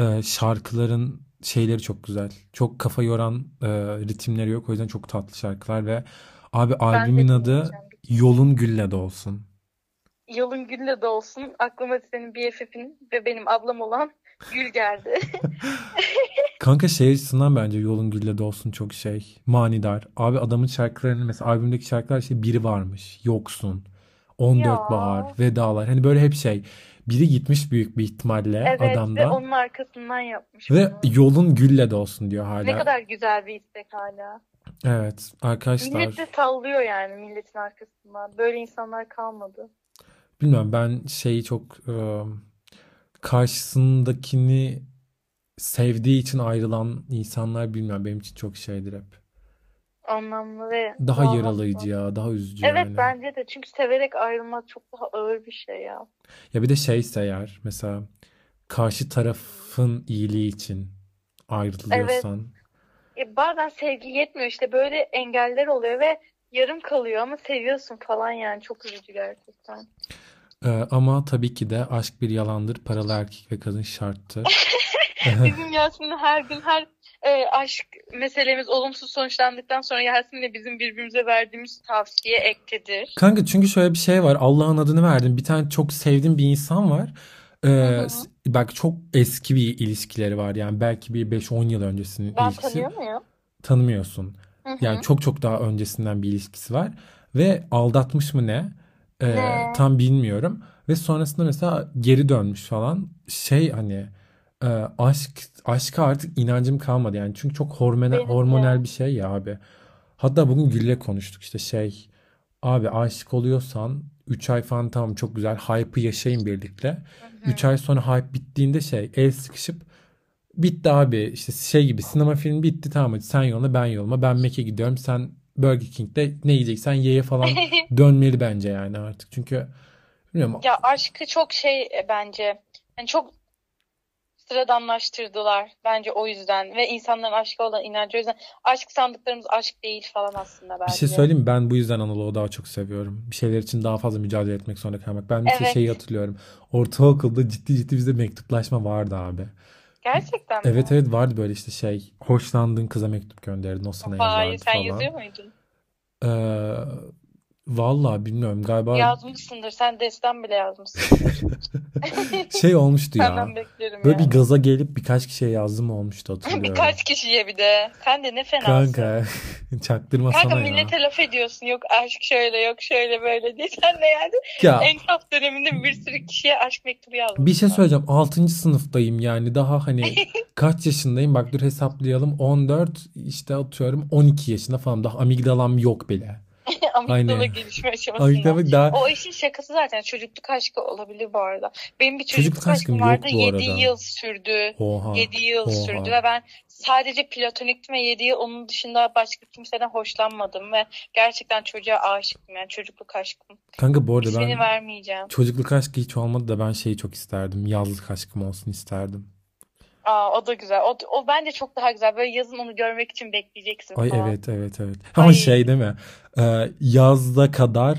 E, şarkıların şeyleri çok güzel. Çok kafa yoran e, ritimleri yok. O yüzden çok tatlı şarkılar ve abi Ben albümün adı. Yolun Gülle de olsun. Yolun Gül'le de olsun. Aklıma senin BFF'in ve benim ablam olan Gül geldi. <laughs> Kanka şey açısından bence Yolun Gülle de olsun çok şey. Manidar. Abi adamın şarkılarının mesela albümdeki şarkılar şey biri varmış. Yoksun. 14 Ya. Bahar. Vedalar. Hani böyle hep şey. Biri gitmiş büyük bir ihtimalle Evet ve adamda. onun arkasından yapmış Ve bunu. yolun gülle de olsun diyor Ne hala. kadar güzel bir istek hala. Evet arkadaşlar. Millet de sallıyor yani milletin arkasından. Böyle insanlar kalmadı. Bilmiyorum ben şeyi çok e, karşısındakini sevdiği için ayrılan insanlar bilmiyorum benim için çok şeydir hep. Anlamlı ve Daha yaralayıcı ya, daha üzücü Evet yani. bence de. Çünkü severek ayrılmak çok daha ağır bir şey ya. Ya bir de şeyse eğer mesela karşı tarafın iyiliği için ayrılıyorsan E, bazen sevgi yetmiyor işte böyle engeller oluyor ve yarım kalıyor ama seviyorsun falan yani çok üzücü gerçekten. E, ama tabii ki de aşk bir yalandır, paralı erkek ve kadın şarttır. <laughs> Bizim Yasin'le her gün her e, aşk meselemiz olumsuz sonuçlandıktan sonra Yasin'le bizim birbirimize verdiğimiz tavsiye ektedir. Kanka çünkü şöyle bir şey var. Allah'ın adını verdim. Bir tane çok sevdiğim bir insan var. Ee, bak çok eski bir ilişkileri var. Yani belki bir 5-10 yıl öncesinin Ben ilişkisi. tanıyor muyum? Tanımıyorsun. Hı Yani çok çok daha öncesinden bir ilişkisi var. Ve aldatmış mı ne? Ee, Ne? tam bilmiyorum. Ve sonrasında mesela geri dönmüş falan. Şey hani e, aşk aşka artık inancım kalmadı yani. Çünkü çok hormonal, Benim de. hormonal bir şey ya abi. Hatta bugün Gül'le konuştuk işte şey abi aşık oluyorsan 3 ay falan tamam çok güzel hype'ı yaşayın birlikte. Hı hı. 3 ay sonra hype bittiğinde şey el sıkışıp bitti abi işte şey gibi sinema filmi bitti tamam hadi sen yoluna ben yoluma ben Mac'e gidiyorum sen Burger King'de ne yiyeceksen ye'ye falan <laughs> dönmeli bence yani artık. Çünkü bilmiyorum Ya aşkı çok şey e, bence yani çok sıradanlaştırdılar bence o yüzden ve insanların aşka olan inancı o yüzden aşk sandıklarımız aşk değil falan aslında bir şey söyleyeyim mi? Ben bu yüzden Anadolu'yu daha çok seviyorum. Bir şeyler için daha fazla mücadele etmek zorunda kalmak. Ben bir şey Evet. şeyi hatırlıyorum. Ortaokulda ciddi ciddi bizde mektuplaşma vardı abi. Gerçekten mi? Evet evet vardı böyle işte şey hoşlandığın kıza mektup gönderdin o sana yazardı sen falan. yazıyor muydun? Ee, vallahi bilmiyorum galiba Yazmışsındır. Sen destan bile yazmışsındır. <laughs> şey olmuştu ya. Senden beklerim Böyle bir yani. gaza gelip birkaç kişiye yazdım olmuştu hatırlıyorum. Birkaç kişiye bir de. Sen de ne fenasın. Kanka <laughs> çaktırmasana Kanka ya. millete laf ediyorsun. Yok aşk şöyle yok şöyle böyle diye. Sen de yani Ya enkaz döneminde bir sürü kişiye aşk mektubu yazdın. bir şey söyleyeceğim. 6. sınıftayım yani daha hani <laughs> kaç yaşındayım? Bak dur hesaplayalım. 14 işte atıyorum 12 yaşında falan. Daha amigdalam yok bile. <laughs> Amigdala Aynen. gelişme aşamasında. Amigdalam daha O işin şakası zaten çocukluk aşkı olabilir bu arada. Benim bir Çocukluk çocukluk aşkım aşkım vardı. bu 7 arada. yıl sürdü. oha 7 yıl oha. sürdü ve ben sadece platoniktim ve 7 yıl onun dışında başka kimseden hoşlanmadım ve gerçekten çocuğa aşıktım yani çocukluk aşkım. Kanka bu arada İsmini ben vermeyeceğim. çocukluk aşkı hiç olmadı da ben şeyi çok isterdim. Yazlık aşkım olsun isterdim. Aa o da güzel. O, o bence çok daha güzel. Böyle yazın onu görmek için bekleyeceksin Ay falan. evet evet evet. Ama Ay. şey değil mi? Ee, yazda kadar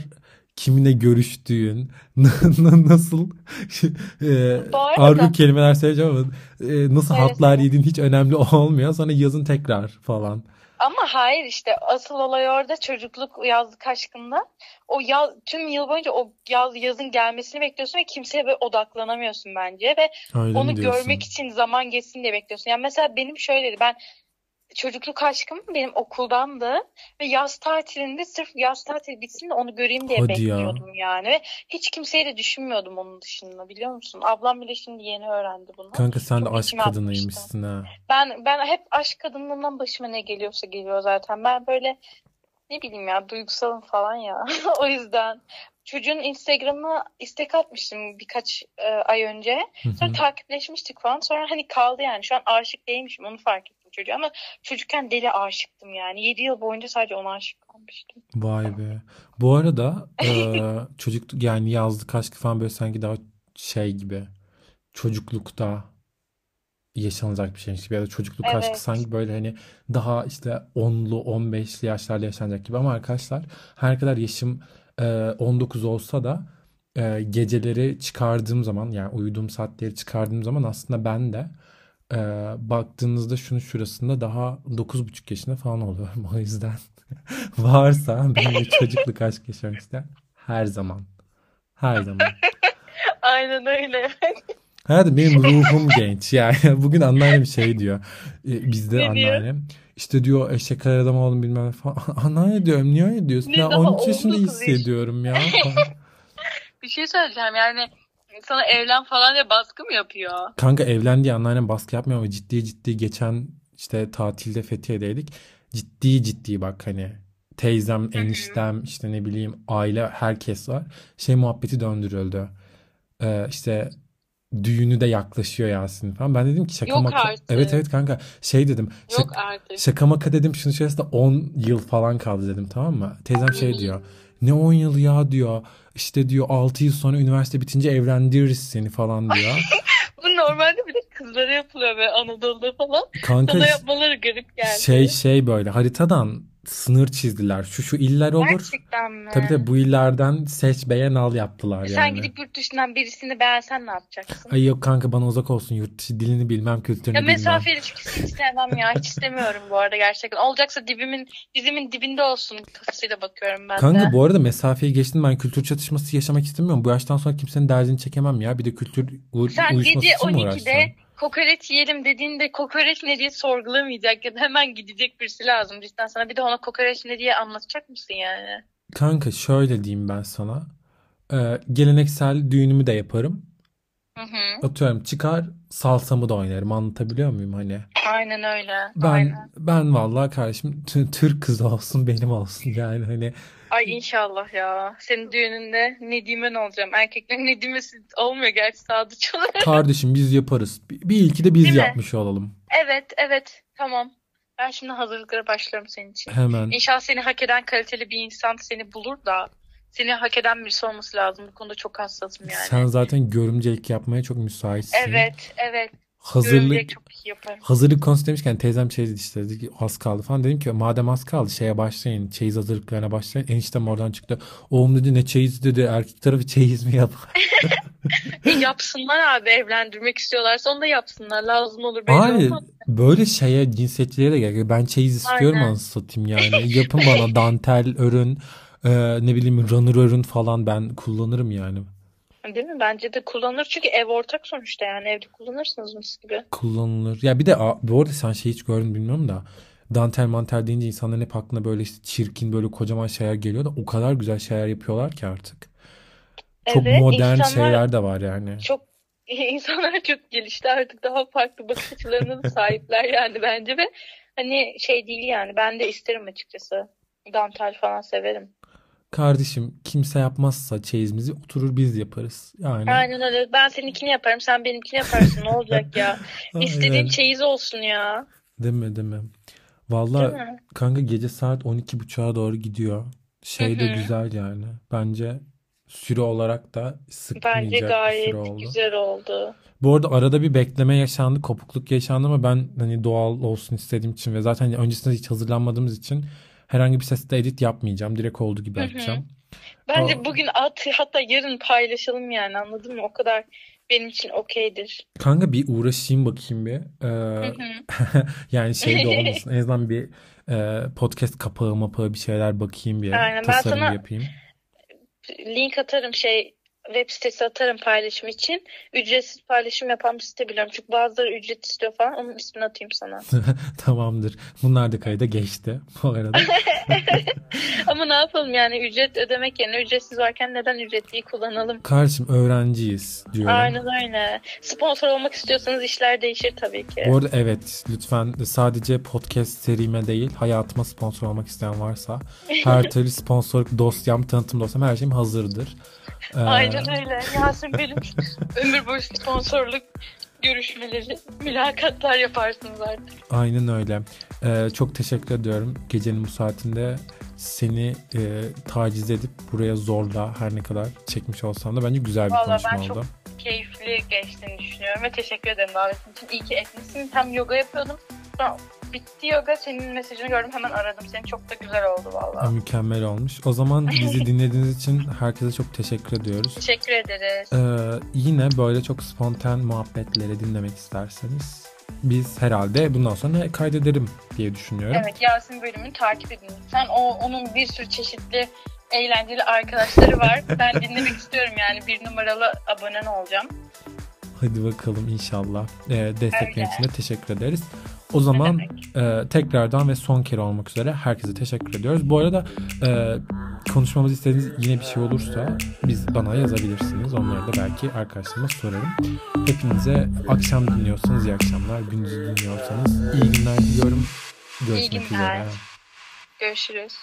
kiminle görüştüğün <laughs> nasıl <laughs> e, argo kelimeler söyleyeceğim ama e, nasıl Söyle, hatlar yediğin hiç önemli <laughs> olmuyor. Sonra yazın tekrar falan. Ama hayır işte asıl olay orada çocukluk yazlık aşkında. O yaz, tüm yıl boyunca o yaz yazın gelmesini bekliyorsun ve kimseye böyle odaklanamıyorsun bence ve Öyle onu görmek için zaman geçsin diye bekliyorsun. Yani mesela benim şöyleydi ben çocukluk aşkım benim okuldandı ve yaz tatilinde sırf yaz tatili bitsin de onu göreyim diye Hadi ya. bekliyordum yani. Ve hiç kimseyi de düşünmüyordum onun dışında biliyor musun? Ablam bile şimdi yeni öğrendi bunu. Kanka sen de Çok aşk içime atmıştı. kadınıymışsın ha. Ben ben hep aşk kadınlığından başıma ne geliyorsa geliyor zaten. Ben böyle ne bileyim ya duygusalım falan ya. <laughs> O yüzden çocuğun Instagram'ına istek atmıştım birkaç e, ay önce. Sonra takipleşmiştik falan. Sonra hani kaldı yani. Şu an aşık değilmişim onu fark ettim çocuğa ama çocukken deli aşıktım yani. 7 yıl boyunca sadece ona aşık kalmıştım. Vay be. Bu arada e, <laughs> çocuk yani yazlık aşkı falan böyle sanki daha şey gibi çocuklukta yaşanacak bir şeymiş gibi ya da çocukluk Evet. aşkı sanki böyle hani daha işte 10'lu 15'li yaşlarda yaşanacak gibi ama arkadaşlar her kadar yaşım e, 19 olsa da e, geceleri çıkardığım zaman yani uyuduğum saatleri çıkardığım zaman aslında ben de e, baktığınızda şunun şurasında daha 9,5 yaşında falan oluyorum. <laughs> O yüzden <laughs> varsa benimle çocukluk aşk yaşamak isteyen her zaman her zaman. <laughs> Aynen öyle. Hayatım benim ruhum genç yani. Bugün anneannem şey diyor. E, bizde Ne diyor? anneannem. İşte diyor eşek adam oğlum bilmem ne falan. Anneanne diyorum niye öyle diyorsun? Ne Ben daha 13 yaşında 19 yaş. hissediyorum ya. Bir şey söyleyeceğim yani sana evlen falan diye baskı mı yapıyor? Kanka evlen diye anneannem baskı yapmıyor ama ciddi ciddi geçen işte tatilde Fethiye'deydik. Ciddi ciddi bak hani teyzem, eniştem işte ne bileyim aile herkes var. Şey muhabbeti döndürüldü. Ee, işte düğünü de yaklaşıyor Yasin falan. Ben dedim ki şaka Yok maka. artık. Evet evet kanka şey dedim. Yok şaka, artık. şaka maka dedim şunun içerisinde 10 yıl falan kaldı dedim tamam mı? Teyzem şey diyor. Ne 10 yıl ya diyor. İşte diyor 6 yıl sonra üniversite bitince evlendiririz seni falan diyor. <laughs> Bu normalde bir de kızlara yapılıyor böyle Anadolu'da falan. Kanka Sana yapmaları garip geldi. şey şey böyle haritadan sınır çizdiler. Şu şu iller olur. Gerçekten mi? Tabii tabii bu illerden seç beğen al yaptılar Sen yani. gidip yurt dışından birisini beğensen ne yapacaksın? Ay yok kanka bana uzak olsun yurt dışı dilini bilmem kültürünü Ya bilmem. mesafe ilişkisi hiç sevmem ya. Hiç istemiyorum bu arada gerçekten. Olacaksa dibimin, dizimin dibinde olsun kafasıyla bakıyorum ben de. Kanka bu arada mesafeyi geçtim ben kültür çatışması yaşamak istemiyorum. Bu yaştan sonra kimsenin derdini çekemem ya. Bir de kültür u- Sen uyuşması gece için mi uğraşacağım? 12'de kokoreç yiyelim dediğinde kokoreç ne diye sorgulamayacak ya da hemen gidecek birisi lazım cidden sana. Bir de ona kokoreç ne diye anlatacak mısın yani? Kanka şöyle diyeyim ben sana. Ee, geleneksel düğünümü de yaparım. Hı hı. Atıyorum çıkar salsamı da oynarım. Anlatabiliyor muyum hani? Aynen öyle. Ben Aynen. ben vallahi kardeşim <laughs> Türk kızı olsun benim olsun yani hani Ay inşallah ya. Senin düğününde Nedim'en olacağım. Erkekler Nedim'esi olmuyor gerçi sadıç olarak. <laughs> kardeşim biz yaparız. Bir, ilki de biz Değil mi? yapmış olalım. Evet, evet. Tamam. Ben şimdi hazırlıklara başlıyorum senin için. Hemen. İnşallah seni hak eden kaliteli bir insan seni bulur da seni hak eden birisi olması lazım. Bu konuda çok hassasım yani. Sen zaten görümcelik yapmaya çok müsaitsin. Evet, evet. Hazırlık Görümcelik çok iyi yaparım. hazırlık konusu demişken teyzem şey dedi işte dedi ki az kaldı falan. Dedim ki madem az kaldı şeye başlayın. Çeyiz hazırlıklarına başlayın. Eniştem oradan çıktı. Oğlum dedi ne çeyiz dedi. Erkek tarafı çeyiz mi yap? <laughs> <laughs> E, yapsınlar abi evlendirmek istiyorlarsa onu da yapsınlar. Lazım olur belli Hayır. olmaz. Böyle şeye cinsiyetçiliğe de gerek yok. Ben çeyiz istiyorum Aynen. anasını satayım yani. Yapın bana <laughs> dantel örün e, ne bileyim runner örün falan ben kullanırım yani. Değil mi? Bence de kullanır. Çünkü ev ortak sonuçta yani. Evde kullanırsınız mis gibi. Kullanılır. Ya bir de bu arada sen şey hiç gördün bilmiyorum da dantel mantel deyince insanların hep aklına böyle işte çirkin böyle kocaman şeyler geliyor da o kadar güzel şeyler yapıyorlar ki artık. Çok Evet, modern şeyler de var yani. çok <laughs> insanlar çok gelişti artık daha farklı bakış açılarına sahipler yani bence ve hani şey değil yani ben de isterim açıkçası. Dantel falan severim. Kardeşim kimse yapmazsa çeyizimizi oturur biz yaparız. Yani Aynen öyle. Ben seninkini yaparım, sen benimkini yaparsın. Ne olacak ya? <laughs> İstediğin çeyiz olsun ya. Değil mi değil mi? Değil Valla mi? kanka gece saat 12.30'a doğru gidiyor. Şey de hı. güzel yani. Bence süre olarak da Bence sıkmayacak bir süre gayet oldu. güzel oldu. Bu arada arada bir bekleme yaşandı, kopukluk yaşandı ama ben hani doğal olsun istediğim için ve zaten öncesinde hiç hazırlanmadığımız için herhangi bir sesle edit yapmayacağım. Direkt olduğu gibi yapacağım. Bence Aa, bugün at hatta yarın paylaşalım yani anladın mı? O kadar benim için okeydir. kanka bir uğraşayım bakayım bir. Ee, <laughs> yani şey de olmasın. En azından bir e, podcast kapağı mapağı bir şeyler bakayım bir. Aynen. Ben Tasarım sana yapayım. link atarım şey web sitesi atarım paylaşım için. Ücretsiz paylaşım yapan bir site biliyorum. Çünkü bazıları ücret istiyor falan. Onun ismini atayım sana. <laughs> Tamamdır. Bunlar da kayda geçti bu arada. <laughs> Ama ne yapalım yani ücret ödemek yerine ücretsiz varken neden ücretliyi kullanalım? Kardeşim öğrenciyiz diyorum. Aynen öyle. Sponsor olmak istiyorsanız işler değişir tabii ki. Bu arada evet lütfen sadece podcast serime değil hayatıma sponsor olmak isteyen varsa her <laughs> türlü sponsorluk dosyam, tanıtım dosyam her şeyim hazırdır. Ee, Aynen öyle. Yasin benim <laughs> ömür boyu sponsorluk görüşmeleri, mülakatlar yaparsınız artık. aynen öyle. Ee, çok teşekkür ediyorum gecenin bu saatinde seni e, taciz edip buraya zorla her ne kadar çekmiş olsam da bence güzel bir Vallahi konuşma ben oldu. çok keyifli geçtiğini düşünüyorum ve teşekkür ederim davetin için. İyi ki etmişsin. Hem yoga yapıyordum. Sonra bitti yoga. Senin mesajını gördüm. Hemen aradım seni. Çok da güzel oldu valla. Mükemmel olmuş. O zaman bizi <laughs> dinlediğiniz için herkese çok teşekkür ediyoruz. Teşekkür ederiz. Ee, yine böyle çok spontan muhabbetleri dinlemek isterseniz biz herhalde bundan sonra kaydederim diye düşünüyorum. Evet Yasin bölümünü takip edin lütfen. O, onun bir sürü çeşitli eğlenceli arkadaşları var. <laughs> Ben dinlemek istiyorum yani. Bir numaralı abonen olacağım. Hadi bakalım inşallah. Ee, destekler Öyle. için de teşekkür ederiz. O zaman e, tekrardan ve son kere olmak üzere herkese teşekkür ediyoruz. Bu arada e, konuşmamızı istediğiniz yine bir şey olursa biz bana yazabilirsiniz. Onları da belki arkadaşlarıma sorarım. Hepinize akşam dinliyorsanız iyi akşamlar, gündüz dinliyorsanız iyi günler diliyorum. Görüşmek günler. üzere. Görüşürüz.